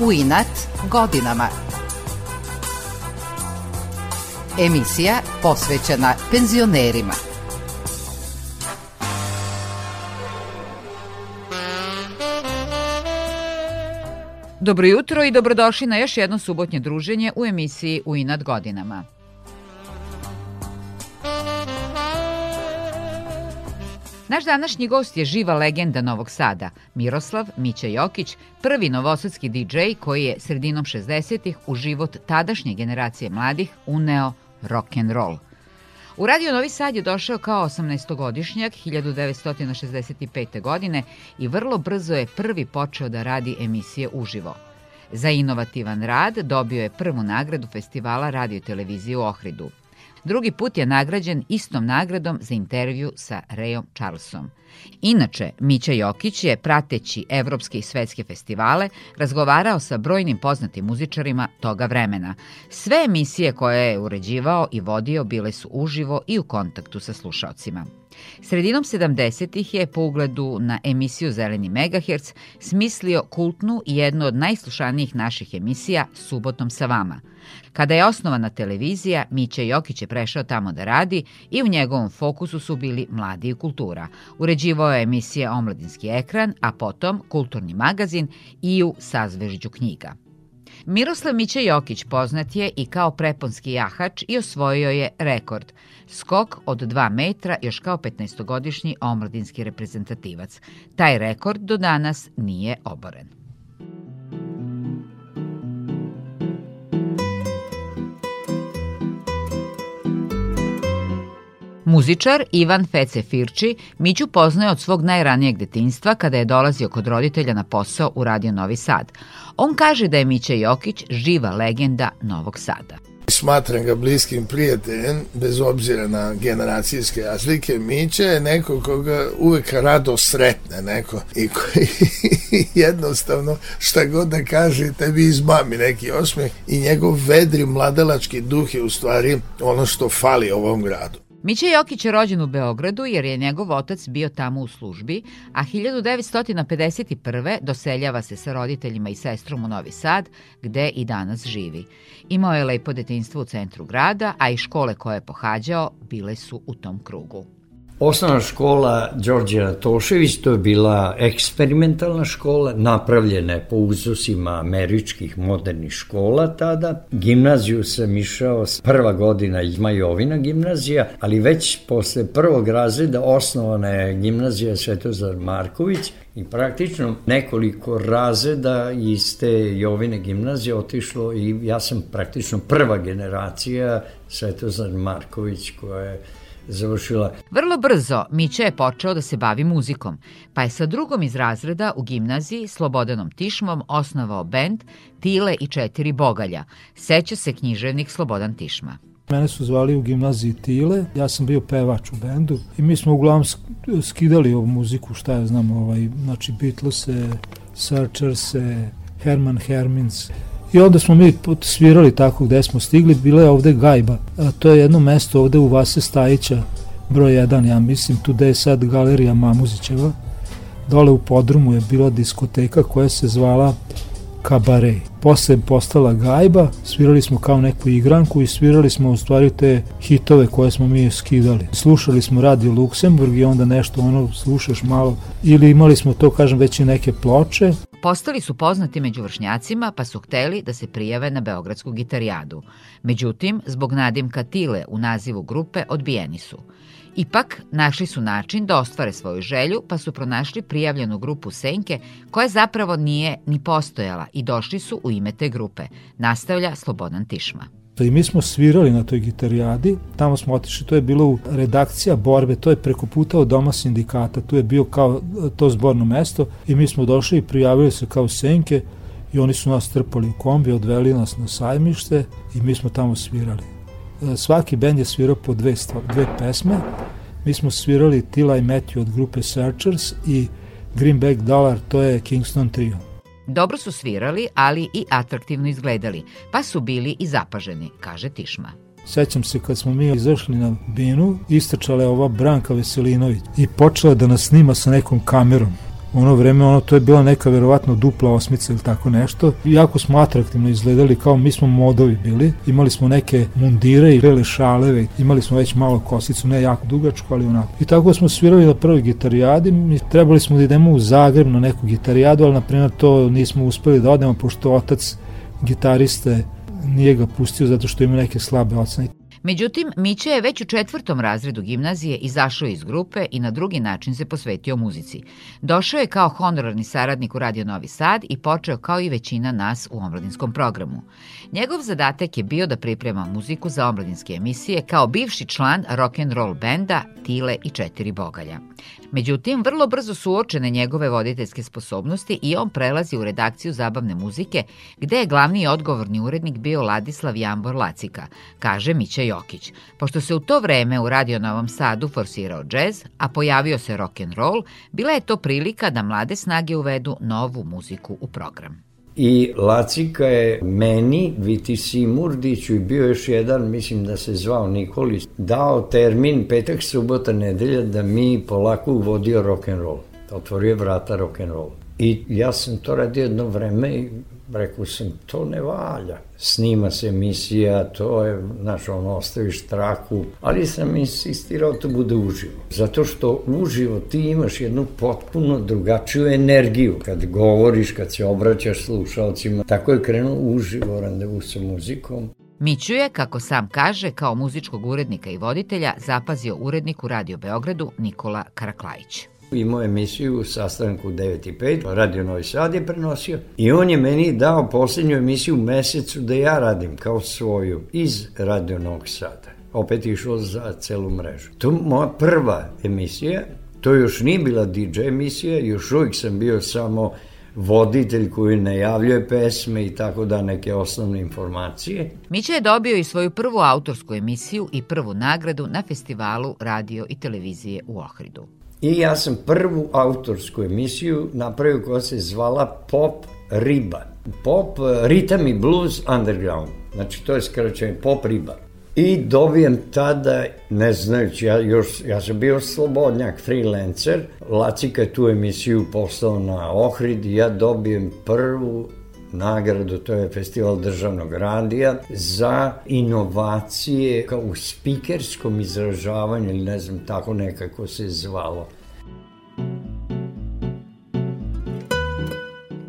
u inat godinama. Emisija posvećena penzionerima. Dobro jutro i dobrodošli na još jedno subotnje druženje u emisiji U inat godinama. Naš današnji gost je živa legenda Novog Sada, Miroslav Mića Jokić, prvi novosadski DJ koji je sredinom 60-ih u život tadašnje generacije mladih uneo rock and roll. U Radio Novi Sad je došao kao 18-godišnjak 1965. godine i vrlo brzo je prvi počeo da radi emisije uživo. Za inovativan rad dobio je prvu nagradu festivala radio televizije u Ohridu – Drugi put je nagrađen istom nagradom za intervju sa Rejom Charlesom. Inače, Mića Jokić je, prateći evropske i svetske festivale, razgovarao sa brojnim poznatim muzičarima toga vremena. Sve emisije koje je uređivao i vodio bile su uživo i u kontaktu sa slušalcima. Sredinom 70-ih je po ugledu na emisiju Zeleni megaherc smislio kultnu i jednu od najslušanijih naših emisija Subotom sa vama. Kada je osnovana televizija, Mića Jokić je prešao tamo da radi i u njegovom fokusu su bili mladi i kultura. Uređivao je emisije Omladinski ekran, a potom Kulturni magazin i u sazvežđu knjiga. Miroslav Mića Jokić poznat je i kao preponski jahač i osvojio je rekord – skok od 2 metra još kao 15-godišnji omladinski reprezentativac. Taj rekord do danas nije oboren. Muzičar Ivan Fece Firči Miću poznaje od svog najranijeg detinstva kada je dolazio kod roditelja na posao u Radio Novi Sad. On kaže da je Mića Jokić živa legenda Novog Sada. Smatram ga bliskim prijateljem, bez obzira na generacijske razlike. Miće je neko koga uvek rado sretne neko i koji jednostavno šta god da kaže tebi izmami neki osmeh i njegov vedri mladalački duh je u stvari ono što fali ovom gradu. Miće Jokić je rođen u Beogradu jer je njegov otac bio tamo u službi, a 1951. doseljava se sa roditeljima i sestrom u Novi Sad, gde i danas živi. Imao je lepo detinstvo u centru grada, a i škole koje je pohađao bile su u tom krugu. Osnovna škola Đorđe Natošević, to je bila eksperimentalna škola, napravljena je po uzusima američkih modernih škola tada. Gimnaziju sam išao prva godina iz Majovina gimnazija, ali već posle prvog razreda osnovana je gimnazija Svetozar Marković i praktično nekoliko razreda iz te Jovine gimnazije otišlo i ja sam praktično prva generacija Svetozar Marković koja je završila. Vrlo brzo Mića je počeo da se bavi muzikom, pa je sa drugom iz razreda u gimnaziji Slobodanom Tišmom osnovao bend Tile i četiri bogalja. Seća se književnik Slobodan Tišma. Mene su zvali u gimnaziji Tile, ja sam bio pevač u bendu i mi smo uglavnom skidali ovu muziku, šta ja znam, ovaj, znači Beatlese, Searchers, Herman Hermins, I onda smo mi svirali tako gde smo stigli, bila je ovde Gajba, a to je jedno mesto ovde u Vase Stajića, broj 1, ja mislim, tu gde je sad galerija Mamuzićeva. Dole u podrumu je bila diskoteka koja se zvala Kabare. Posle postala gajba, svirali smo kao neku igranku i svirali smo u stvari te hitove koje smo mi skidali. Slušali smo Radio Luksemburg i onda nešto ono slušaš malo ili imali smo to kažem već i neke ploče Postali su poznati među vršnjacima pa su hteli da se prijave na Beogradsku gitarijadu. Međutim, zbog nadimka Tile u nazivu grupe odbijeni su. Ipak, našli su način da ostvare svoju želju, pa su pronašli prijavljenu grupu Senke, koja zapravo nije ni postojala i došli su u ime te grupe, nastavlja Slobodan Tišma. I mi smo svirali na toj gitarijadi, tamo smo otišli, to je bilo u redakcija borbe, to je preko puta od doma sindikata, tu je bio kao to zborno mesto i mi smo došli i prijavili se kao senke i oni su nas trpali u kombi, odveli nas na sajmište i mi smo tamo svirali. E, svaki bend je svirao po dve, stvar, dve pesme, mi smo svirali Tila i Matthew od grupe Searchers i Greenback Dollar, to je Kingston Trio. Dobro su svirali, ali i atraktivno izgledali, pa su bili i zapaženi, kaže Tišma. Sećam se kad smo mi izašli na binu, istračala je ova Branka Veselinović i počela da nas snima sa nekom kamerom. Ono vreme ono, to je bila neka verovatno dupla osmica ili tako nešto. Jako smo atraktivno izgledali kao mi smo modovi bili. Imali smo neke mundire i bele šaleve. Imali smo već malo kosicu, ne jako dugačku, ali onako. I tako smo svirali na prvoj gitarijadi. Mi trebali smo da idemo u Zagreb na neku gitarijadu, ali na primjer to nismo uspeli da odemo pošto otac gitariste nije ga pustio zato što ima neke slabe ocene. Međutim, Miće je već u četvrtom razredu gimnazije izašao iz grupe i na drugi način se posvetio muzici. Došao je kao honorarni saradnik u Radio Novi Sad i počeo kao i većina nas u omladinskom programu. Njegov zadatak je bio da priprema muziku za omladinske emisije kao bivši član rock and roll benda Tile i četiri bogalja. Međutim, vrlo brzo su uočene njegove voditeljske sposobnosti i on prelazi u redakciju zabavne muzike, gde je glavni i odgovorni urednik bio Ladislav Jambor Lacika, kaže Mića Jokić. Pošto se u to vreme u Radio Novom Sadu forsirao džez, a pojavio se rock and roll, bila je to prilika da mlade snage uvedu novu muziku u program. I Lacika je meni, Vitisi Murdiću i bio još jedan, mislim da se zvao Nikolis, dao termin petak, subota, nedelja da mi polako uvodio rock and roll. Otvorio vrata rock and roll. I ja sam to radio jedno vreme i rekao sam, to ne valja. Snima se emisija, to je, znaš, ono, ostaviš traku, ali sam insistirao da to bude uživo. Zato što uživo ti imaš jednu potpuno drugačiju energiju kad govoriš, kad se obraćaš slušalcima. Tako je krenuo uživo randevu sa muzikom. Miću je, kako sam kaže, kao muzičkog urednika i voditelja zapazio urednik u Radio Beogradu Nikola Karaklajić. Imao emisiju u sastanku 9 i 5, Radio Novi Sad je prenosio i on je meni dao poslednju emisiju u mesecu da ja radim kao svoju iz Radio Novog Sada. Opet išlo za celu mrežu. To je moja prva emisija, to još nije bila DJ emisija, još uvijek sam bio samo voditelj koji najavljuje pesme i tako da neke osnovne informacije. Mića je dobio i svoju prvu autorsku emisiju i prvu nagradu na festivalu radio i televizije u Ohridu. I ja sam prvu autorsku emisiju napravio koja se zvala Pop Riba. Pop, ritam i blues underground. Znači to je skraćenje Pop Riba. I dobijem tada, ne znajući, ja, još, ja sam bio slobodnjak, freelancer, Lacika je tu emisiju poslao na Ohrid i ja dobijem prvu nagradu, to je festival državnog radija, za inovacije u spikerskom izražavanju ili ne znam, tako nekako se zvalo.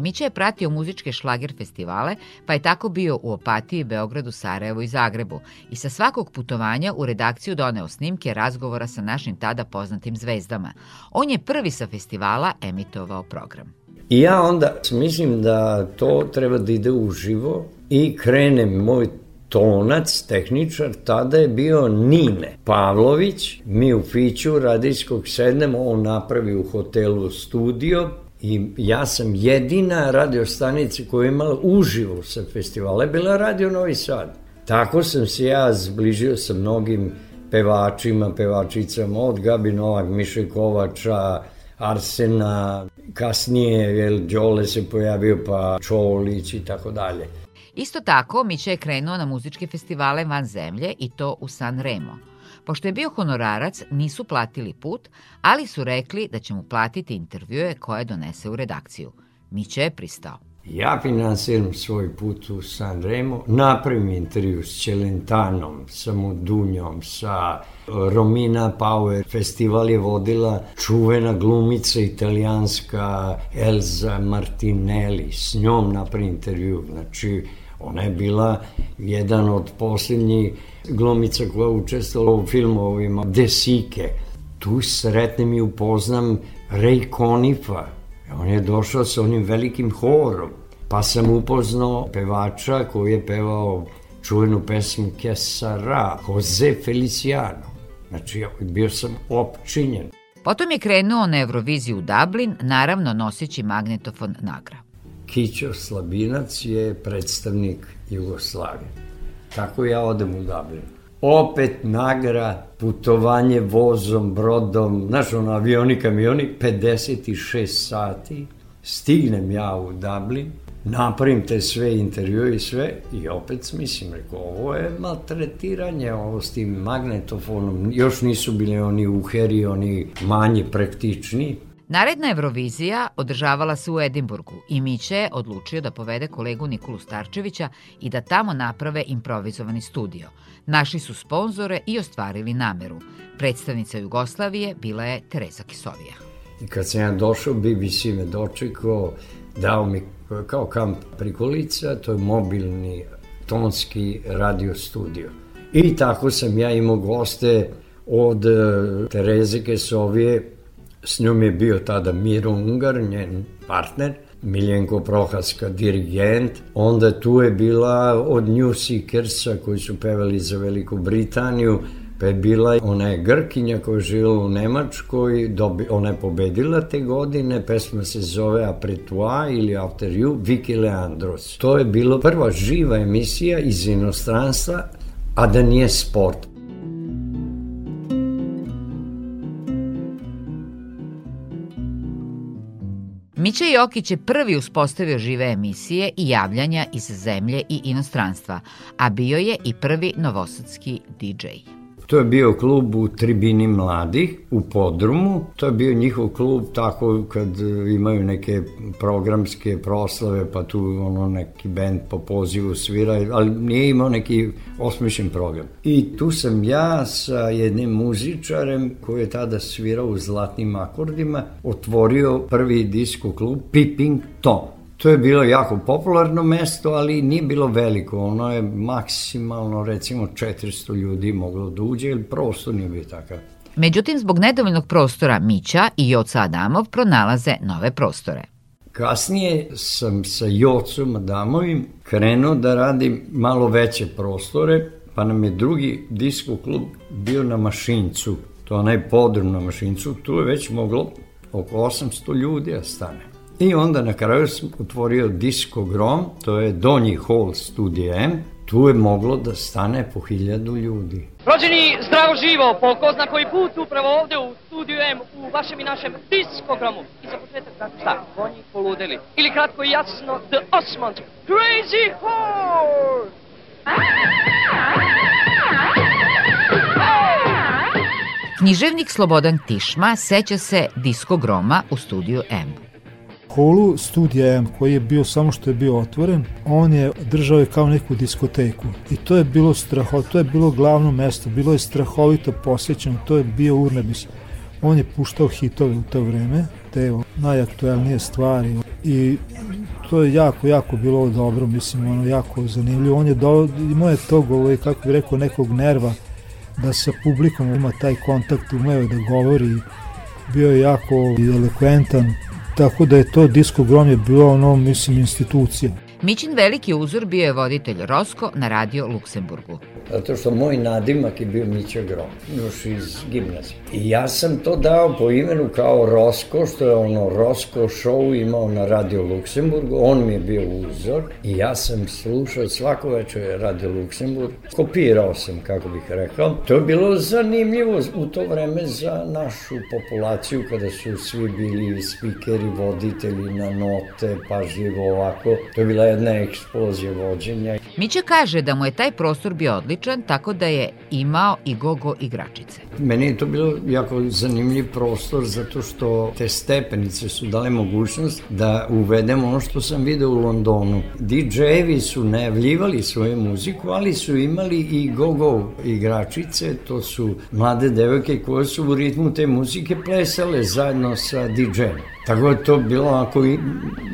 Mića je pratio muzičke šlager festivale, pa je tako bio u Opatiji, Beogradu, Sarajevu i Zagrebu i sa svakog putovanja u redakciju doneo snimke razgovora sa našim tada poznatim zvezdama. On je prvi sa festivala emitovao program. I ja onda mislim da to treba da ide uživo i krenem moj tonac, tehničar, tada je bio Nine Pavlović, mi u Fiću radijskog sednemo, on napravi u hotelu studio, I ja sam jedina radio stanica koja je imala uživo sa festivala, je bila Radio Novi Sad. Tako sam se ja zbližio sa mnogim pevačima, pevačicama, od Gabi Novak, Miše Kovača, Arsena, kasnije je Đole se pojavio, pa Čolić i tako dalje. Isto tako, Miće je krenuo na muzičke festivale van zemlje i to u San Remo. Pošto je bio honorarac, nisu platili put, ali su rekli da će mu platiti intervjue koje donese u redakciju. Miće je pristao. Ja finansiram svoj put u San Remo, napravim intervju s Čelentanom, sa Modunjom, sa Romina Power. Festival je vodila čuvena glumica italijanska Elza Martinelli. S njom napravim intervju. Znači, ona je bila jedan od posljednjih glumica koja učestvala u filmovima Desike. Tu sretnem i upoznam Ray Conifa. On je došao sa onim velikim horom. Pa sam upoznao pevača koji je pevao čuvenu pesmu Kesara, Jose Feliciano. Znači, bio sam opčinjen. Potom je krenuo na Euroviziju u Dublin, naravno noseći magnetofon nagra. Kićo Slabinac je predstavnik Jugoslavije. Tako ja odem u Dublin. Opet nagra, putovanje vozom, brodom, znaš ono, avioni, kamioni, 56 sati. Stignem ja u Dublin, napravim te sve intervjue i sve i opet mislim, rekao, ovo je maltretiranje, ovo s tim magnetofonom, još nisu bili oni uheri, oni manji praktični. Naredna Eurovizija održavala se u Edimburgu i Miće je odlučio da povede kolegu Nikolu Starčevića i da tamo naprave improvizovani studio. Našli su sponzore i ostvarili nameru. Predstavnica Jugoslavije bila je Tereza Kisovija. Kad sam ja došao, BBC me dočekao, dao mi kao kamp prikolica, to je mobilni tonski radio studio. I tako sam ja imao goste od e, Tereze Kesovije, s njom je bio tada Miro Ungar, njen partner, Miljenko Prohaska, dirigent, onda tu je bila od New Seekersa koji su pevali za Veliku Britaniju, pa je bila ona je Grkinja koja je živjela u Nemačkoj, dobi, ona je pobedila te godine, pesma se zove Apretua ili After You, Vicky Leandros. To je bilo prva živa emisija iz inostranstva, a da nije sport. Mića Jokić je prvi uspostavio žive emisije i javljanja iz zemlje i inostranstva, a bio je i prvi novosadski DJ. To je bio klub u Tribini mladih u Podrumu. To je bio njihov klub tako kad imaju neke programske proslave, pa tu ono neki bend po pozivu svira, ali nije imao neki osmišljen program. I tu sam ja sa jednim muzičarem koji je tada svirao u zlatnim akordima otvorio prvi disko klub Pipping Tom. To je bilo jako popularno mesto, ali nije bilo veliko. Ono je maksimalno, recimo, 400 ljudi moglo da uđe, jer prostor nije bio takav. Međutim, zbog nedovoljnog prostora Mića i Joca Adamov pronalaze nove prostore. Kasnije sam sa Jocom Adamovim krenuo da radim malo veće prostore, pa nam je drugi disko klub bio na Mašincu, to je onaj podrum na Mašincu, tu je već moglo oko 800 ljudi da stane. I onda na kraju sam otvorio Grom, to je donji hall studija M, tu je moglo da stane po hiljadu ljudi. Rođeni zdravo živo, po ko zna koji put upravo ovde u studiju M, u vašem i našem diskogramu. I za početak, dakle, šta? Konji poludeli. Ili kratko i jasno, The Osmonds, Crazy Horse! Književnik Slobodan Tišma seća se diskogroma u studiju M holu studija M koji je bio samo što je bio otvoren, on je držao je kao neku diskoteku i to je bilo straho, to je bilo glavno mesto, bilo je strahovito posećeno, to je bio urnebis. On je puštao hitove u to vreme, te najaktuelnije stvari i to je jako, jako bilo dobro, mislim, ono, jako zanimljivo. On je do, imao je tog, ovaj, kako bi rekao, nekog nerva da sa publikom ima taj kontakt, umeo da govori, bio je jako elokventan, tako da je to disko grom je bilo ono, mislim, institucija. Mićin veliki uzor bio je voditelj Rosko na radio Luksemburgu. Zato što moj nadimak je bio Mića Grom, još iz gimnazije. I ja sam to dao po imenu kao Rosko, što je ono Rosko show imao na radio Luksemburgu. On mi je bio uzor i ja sam slušao svako večer radio Luksemburg. Kopirao sam, kako bih rekao. To je bilo zanimljivo u to vreme za našu populaciju kada su svi bili spikeri, voditelji na note, pažljivo ovako. To je bila jedna eksplozija vođenja. Mića kaže da mu je taj prostor bio odličan, tako da je imao i gogo igračice. Meni je to bilo jako zanimljiv prostor zato što te stepenice su dale mogućnost da uvedemo ono što sam video u Londonu. DJ-evi su najavljivali svoju muziku, ali su imali i go-go igračice, to su mlade devojke koje su u ritmu te muzike plesale zajedno sa DJ-em. Tako je to bilo onako i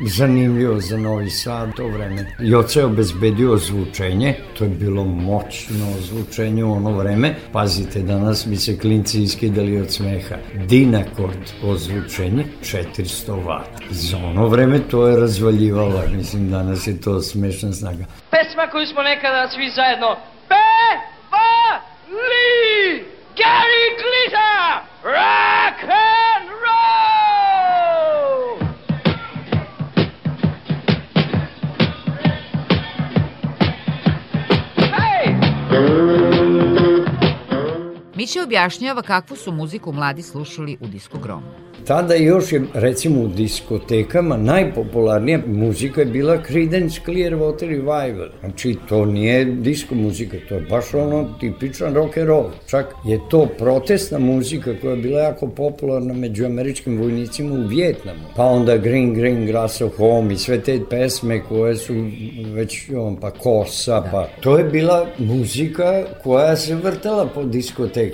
zanimljivo za Novi Sad to vreme. Joce je obezbedio zvučenje, to je bilo moćno zvučenje u ono vreme. Pazite, danas bi se klinci iskidali od smeha. Dinakord ozvučenje 400 W. Za ono vreme to je razvaljivalo, mislim danas je to smešna snaga. Pesma koju smo nekada svi zajedno Pe, va, li, Gary Glitter, rock Miće objašnjava kakvu su muziku mladi slušali u diskogromu. Tada još je, recimo, u diskotekama najpopularnija muzika je bila Creedence Clearwater Revival. Znači, to nije disko muzika, to je baš ono tipičan rock and roll. Čak je to protestna muzika koja je bila jako popularna među američkim vojnicima u Vjetnamu. Pa onda Green Green Grass of Home i sve te pesme koje su već, on, pa Kosa, pa... To je bila muzika koja se vrtala po diskotekama.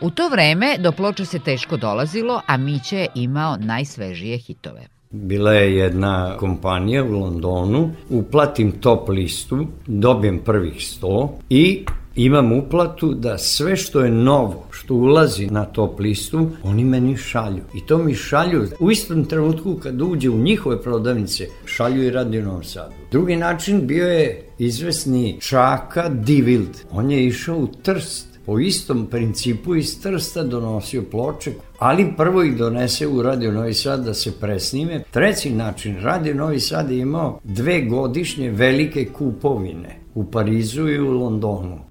U to vreme do ploče se teško dolazilo, a Miće je imao najsvežije hitove. Bila je jedna kompanija u Londonu, uplatim top listu, dobijem prvih 100 i imam uplatu da sve što je novo, što ulazi na top listu, oni meni šalju. I to mi šalju u istom trenutku kad uđe u njihove prodavnice, šalju i Radio Novom Sadu. Drugi način bio je izvesni Čaka Divild. On je išao u Trst po istom principu iz Trsta donosio ploče, ali prvo ih donese u Radio Novi Sad da se presnime. Treći način, Radio Novi Sad je imao dve godišnje velike kupovine u Parizu i u Londonu.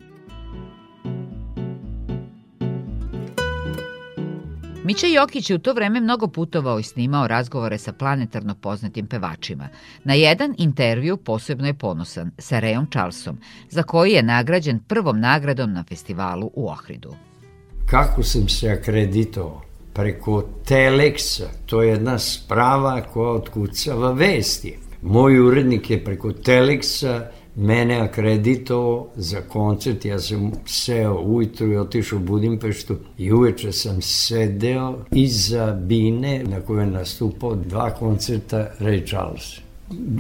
Mića Jokić je u to vreme mnogo putovao i snimao razgovore sa planetarno poznatim pevačima. Na jedan intervju posebno je ponosan sa Rejom Charlesom, za koji je nagrađen prvom nagradom na festivalu u Ohridu. Kako sam se akreditovao? Preko Telexa, to je jedna sprava koja otkucava vesti. Moj urednik je preko Telexa mene akreditovao za koncert, ja sam seo ujutru i otišao u Budimpeštu i uveče sam sedeo iza bine na kojoj je nastupao dva koncerta Ray Charles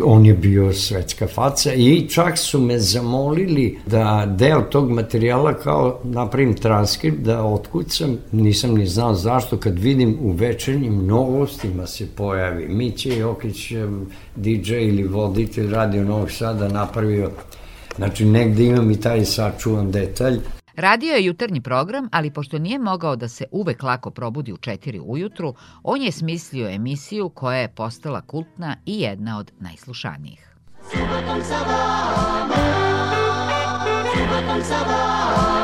on je bio svetska faca i čak su me zamolili da deo tog materijala kao napravim transkript da otkucam, nisam ni znao zašto. Kad vidim u večernjim novostima se pojavi Miće Jokić DJ ili voditelj Radio Novog Sada napravio znači negde imam i taj sačuvan detalj Radio je jutarnji program, ali pošto nije mogao da se uvek lako probudi u 4 ujutru, on je smislio emisiju koja je postala kultna i jedna od najslušanijih. Subatom sa vama, subatom sa vama,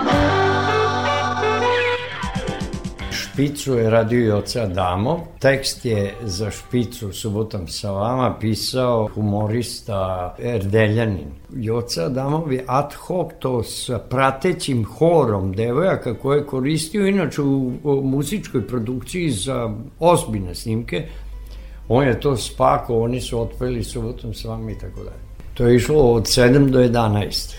Špicu je radio oca Adamo. Tekst je za Špicu subotom sa vama pisao humorista Erdeljanin. Joca Adamov je ad hoc to sa pratećim horom devojaka koje je koristio inače u, u muzičkoj produkciji za ozbiljne snimke. On je to spako, oni su otpeli subotom sa vama i tako dalje. To je išlo od 7 do 11.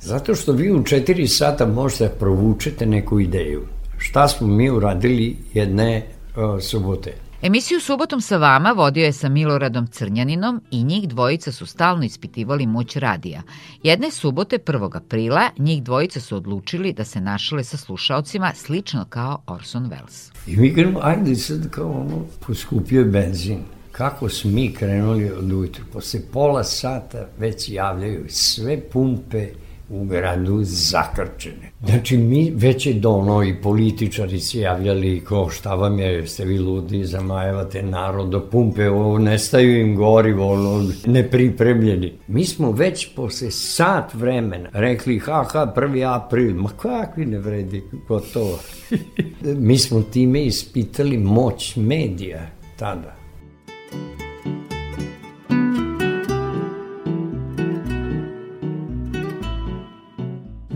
Zato što vi u 4 sata možete da provučete neku ideju šta smo mi uradili jedne uh, subote. Emisiju Subotom sa vama vodio je sa Miloradom Crnjaninom i njih dvojica su stalno ispitivali moć radija. Jedne subote 1. aprila njih dvojica su odlučili da se našale sa slušaocima slično kao Orson Welles. I mi krenemo, ajde sad kao ono, poskupio je benzin. Kako smo mi krenuli od ujutru? Posle pola sata već javljaju sve pumpe, u gradu zakrčene. Znači, mi već je dono i političari se javljali ko šta vam je, ste vi ludi, zamajevate narod do pumpe, ovo nestaju im gorivo, ono, nepripremljeni. Mi smo već posle sat vremena rekli, ha, ha, 1. april, ma kakvi ne vredi, gotovo. mi smo time ispitali moć medija tada.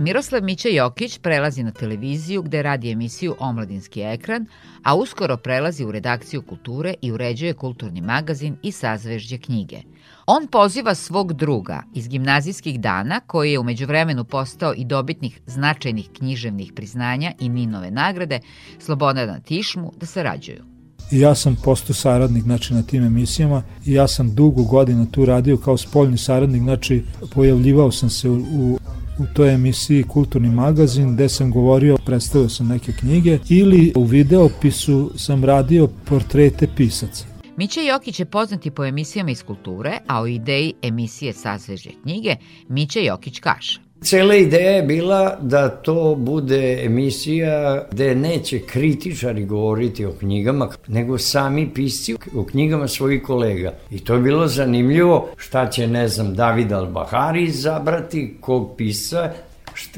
Miroslav Mića Jokić prelazi na televiziju gde radi emisiju Omladinski ekran, a uskoro prelazi u redakciju kulture i uređuje kulturni magazin i sazvežđe knjige. On poziva svog druga iz gimnazijskih dana, koji je umeđu vremenu postao i dobitnih značajnih književnih priznanja i Ninove nagrade, Slobodana Tišmu, da sarađuju. I ja sam postao saradnik znači, na tim emisijama i ja sam dugo godina tu radio kao spoljni saradnik, znači pojavljivao sam se u, u u toj emisiji Kulturni magazin gde sam govorio, predstavio sam neke knjige ili u videopisu sam radio portrete pisaca. Mića Jokić je poznati po emisijama iz kulture, a o ideji emisije Sazveže knjige Mića Jokić kaže. Cela ideja je bila da to bude emisija gde neće kritičari govoriti o knjigama, nego sami pisci o knjigama svojih kolega. I to je bilo zanimljivo šta će, ne znam, David Albahari izabrati, kog pisca,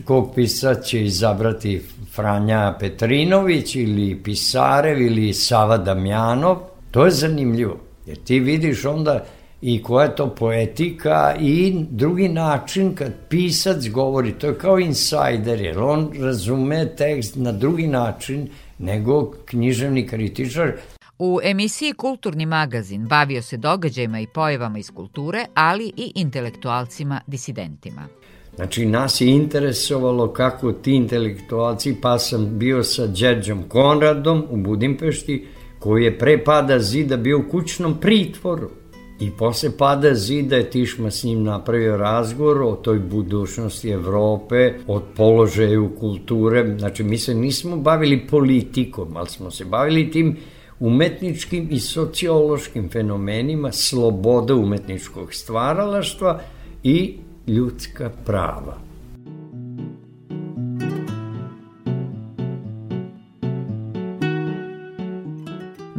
kog pisa će izabrati Franja Petrinović ili Pisarev ili Sava Damjanov. To je zanimljivo, jer ti vidiš onda i koja je to poetika i drugi način kad pisac govori, to je kao insider, jer on razume tekst na drugi način nego književni kritičar. U emisiji Kulturni magazin bavio se događajima i pojavama iz kulture, ali i intelektualcima disidentima. Znači, nas je interesovalo kako ti intelektualci, pa sam bio sa Đerđom Konradom u Budimpešti, koji je pre pada zida bio u kućnom pritvoru. I posle pada zida je Tišma s njim napravio razgovor o toj budućnosti Evrope, od položaju kulture. Znači, mi se nismo bavili politikom, ali smo se bavili tim umetničkim i sociološkim fenomenima, sloboda umetničkog stvaralaštva i ljudska prava.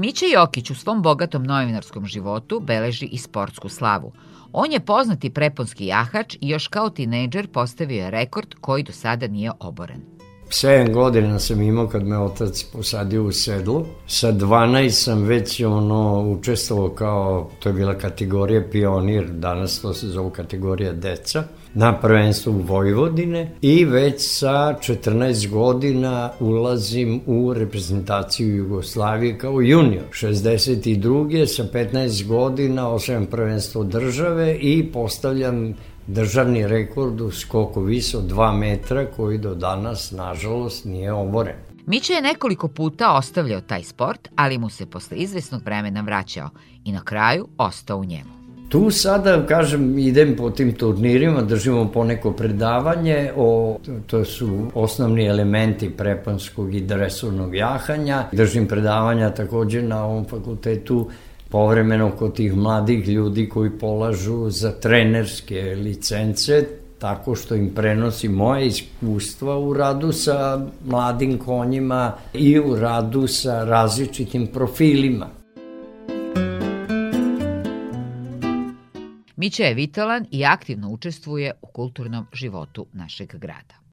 Miće Jokić u svom bogatom novinarskom životu beleži i sportsku slavu. On je poznati preponski jahač i još kao tinejdžer postavio je rekord koji do sada nije oboren. 7 godina sam imao kad me otac posadio u sedlo. Sa 12 sam već ono učestvovao kao, to je bila kategorija pionir, danas to se zove kategorija deca na prvenstvu Vojvodine i već sa 14 godina ulazim u reprezentaciju Jugoslavije kao junior. 62. sa 15 godina osvajem prvenstvo države i postavljam državni rekord u skoku viso 2 metra koji do danas, nažalost, nije oboren. Miće je nekoliko puta ostavljao taj sport, ali mu se posle izvesnog vremena vraćao i na kraju ostao u njemu. Tu sada, kažem, idem po tim turnirima, držimo po neko predavanje, o, to su osnovni elementi prepanskog i dresurnog jahanja. Držim predavanja takođe na ovom fakultetu povremeno kod tih mladih ljudi koji polažu za trenerske licence, tako što im prenosi moje iskustva u radu sa mladim konjima i u radu sa različitim profilima. Mića je vitalan i aktivno učestvuje u kulturnom životu našeg grada.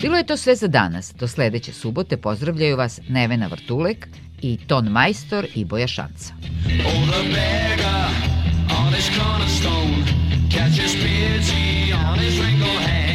Bilo je to sve za danas. Do sledeće subote pozdravljaju vas Nevena Vrtulek i Ton Majstor i Boja Šanca. On his cornerstone catches pity on his wrinkled hand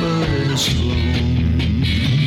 bird has flown